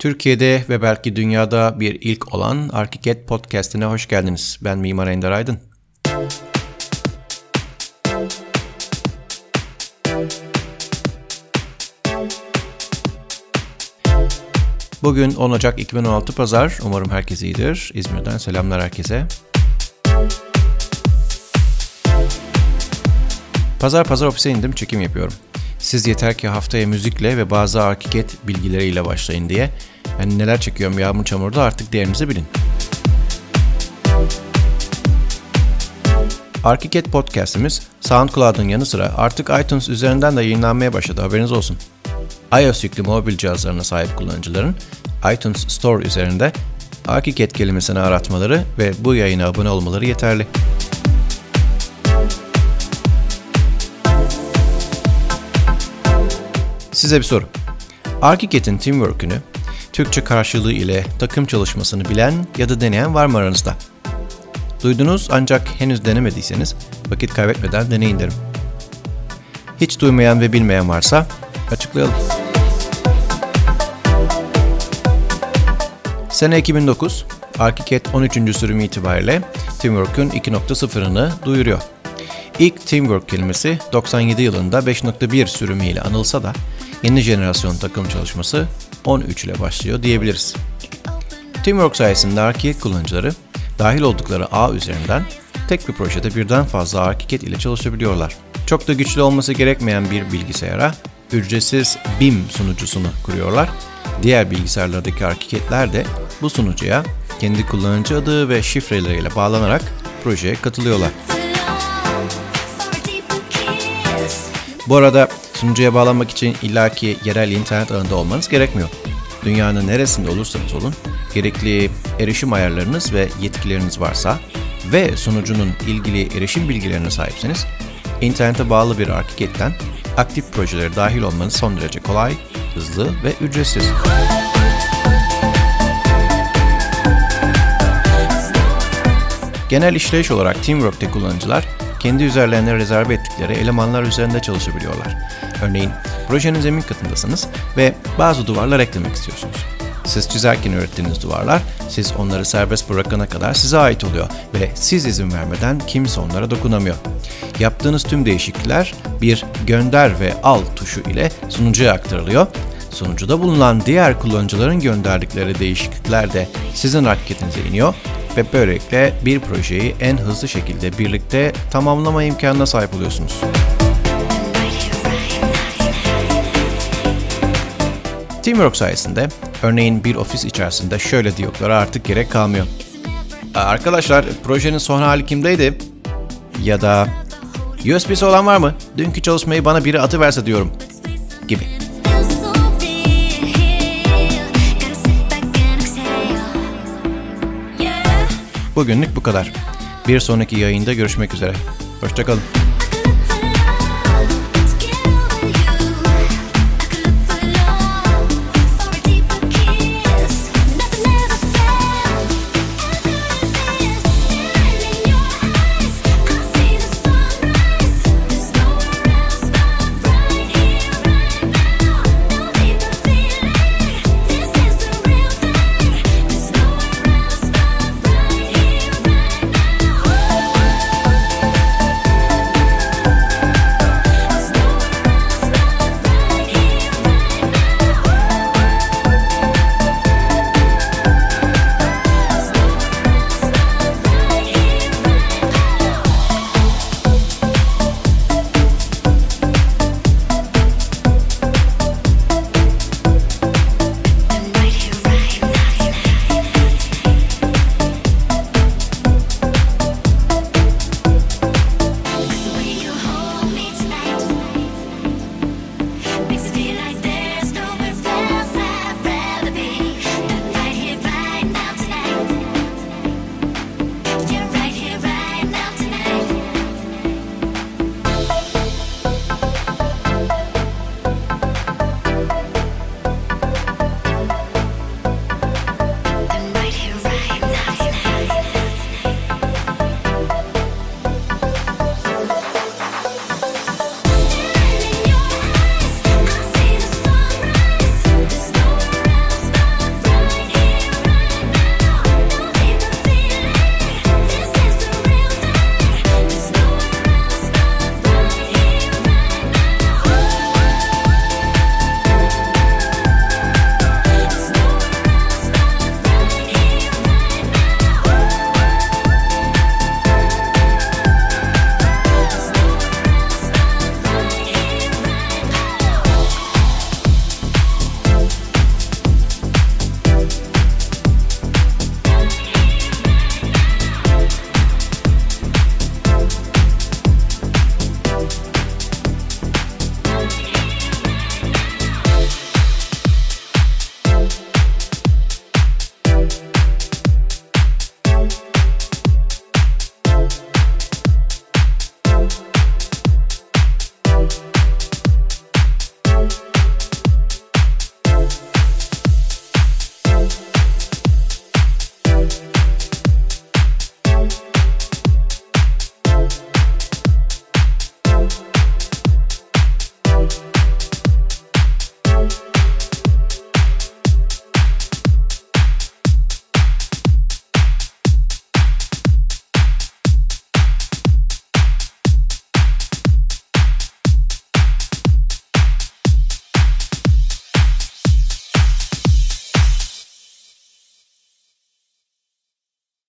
Türkiye'de ve belki dünyada bir ilk olan Arkiket Podcast'ine hoş geldiniz. Ben Mimar Ender Aydın. Bugün 10 Ocak 2016 Pazar. Umarım herkes iyidir. İzmir'den selamlar herkese. Pazar pazar ofise indim, çekim yapıyorum. Siz yeter ki haftaya müzikle ve bazı arkiket bilgileriyle başlayın diye. Yani neler çekiyorum yağmur çamurda artık değerinizi bilin. Arkiket podcastimiz SoundCloud'un yanı sıra artık iTunes üzerinden de yayınlanmaya başladı haberiniz olsun. iOS yüklü mobil cihazlarına sahip kullanıcıların iTunes Store üzerinde Arkiket kelimesini aratmaları ve bu yayına abone olmaları yeterli. Size bir soru. Arkiket'in teamwork'ünü Türkçe karşılığı ile takım çalışmasını bilen ya da deneyen var mı aranızda? Duydunuz ancak henüz denemediyseniz vakit kaybetmeden deneyin derim. Hiç duymayan ve bilmeyen varsa açıklayalım. Sene 2009, Arkiket 13. sürümü itibariyle Teamwork'ün 2.0'ını duyuruyor. İlk Teamwork kelimesi 97 yılında 5.1 sürümüyle anılsa da yeni jenerasyon takım çalışması 13 ile başlıyor diyebiliriz. Teamwork sayesinde Arkiket kullanıcıları dahil oldukları ağ üzerinden tek bir projede birden fazla Arkiket ile çalışabiliyorlar. Çok da güçlü olması gerekmeyen bir bilgisayara ücretsiz BIM sunucusunu kuruyorlar. Diğer bilgisayarlardaki Arkiketler de bu sunucuya kendi kullanıcı adı ve şifreleriyle bağlanarak projeye katılıyorlar. Bu arada sunucuya bağlanmak için illaki yerel internet ağında olmanız gerekmiyor. Dünyanın neresinde olursanız olun, gerekli erişim ayarlarınız ve yetkileriniz varsa ve sunucunun ilgili erişim bilgilerine sahipseniz, internete bağlı bir Arkiket'ten aktif projelere dahil olmanız son derece kolay, hızlı ve ücretsiz. Genel işleyiş olarak Teamwork'te kullanıcılar kendi üzerlerine rezerve ettikleri elemanlar üzerinde çalışabiliyorlar. Örneğin projenin zemin katındasınız ve bazı duvarlar eklemek istiyorsunuz. Siz çizerken ürettiğiniz duvarlar, siz onları serbest bırakana kadar size ait oluyor ve siz izin vermeden kimse onlara dokunamıyor. Yaptığınız tüm değişiklikler bir gönder ve al tuşu ile sunucuya aktarılıyor. Sunucuda bulunan diğer kullanıcıların gönderdikleri değişiklikler de sizin hareketinize iniyor ve böylelikle bir projeyi en hızlı şekilde birlikte tamamlama imkanına sahip oluyorsunuz. Teamwork sayesinde örneğin bir ofis içerisinde şöyle diyaloglara artık gerek kalmıyor. Arkadaşlar projenin son hali kimdeydi? Ya da USB'si olan var mı? Dünkü çalışmayı bana biri atıverse diyorum. Gibi. Bugünlük bu kadar. Bir sonraki yayında görüşmek üzere. Hoşçakalın.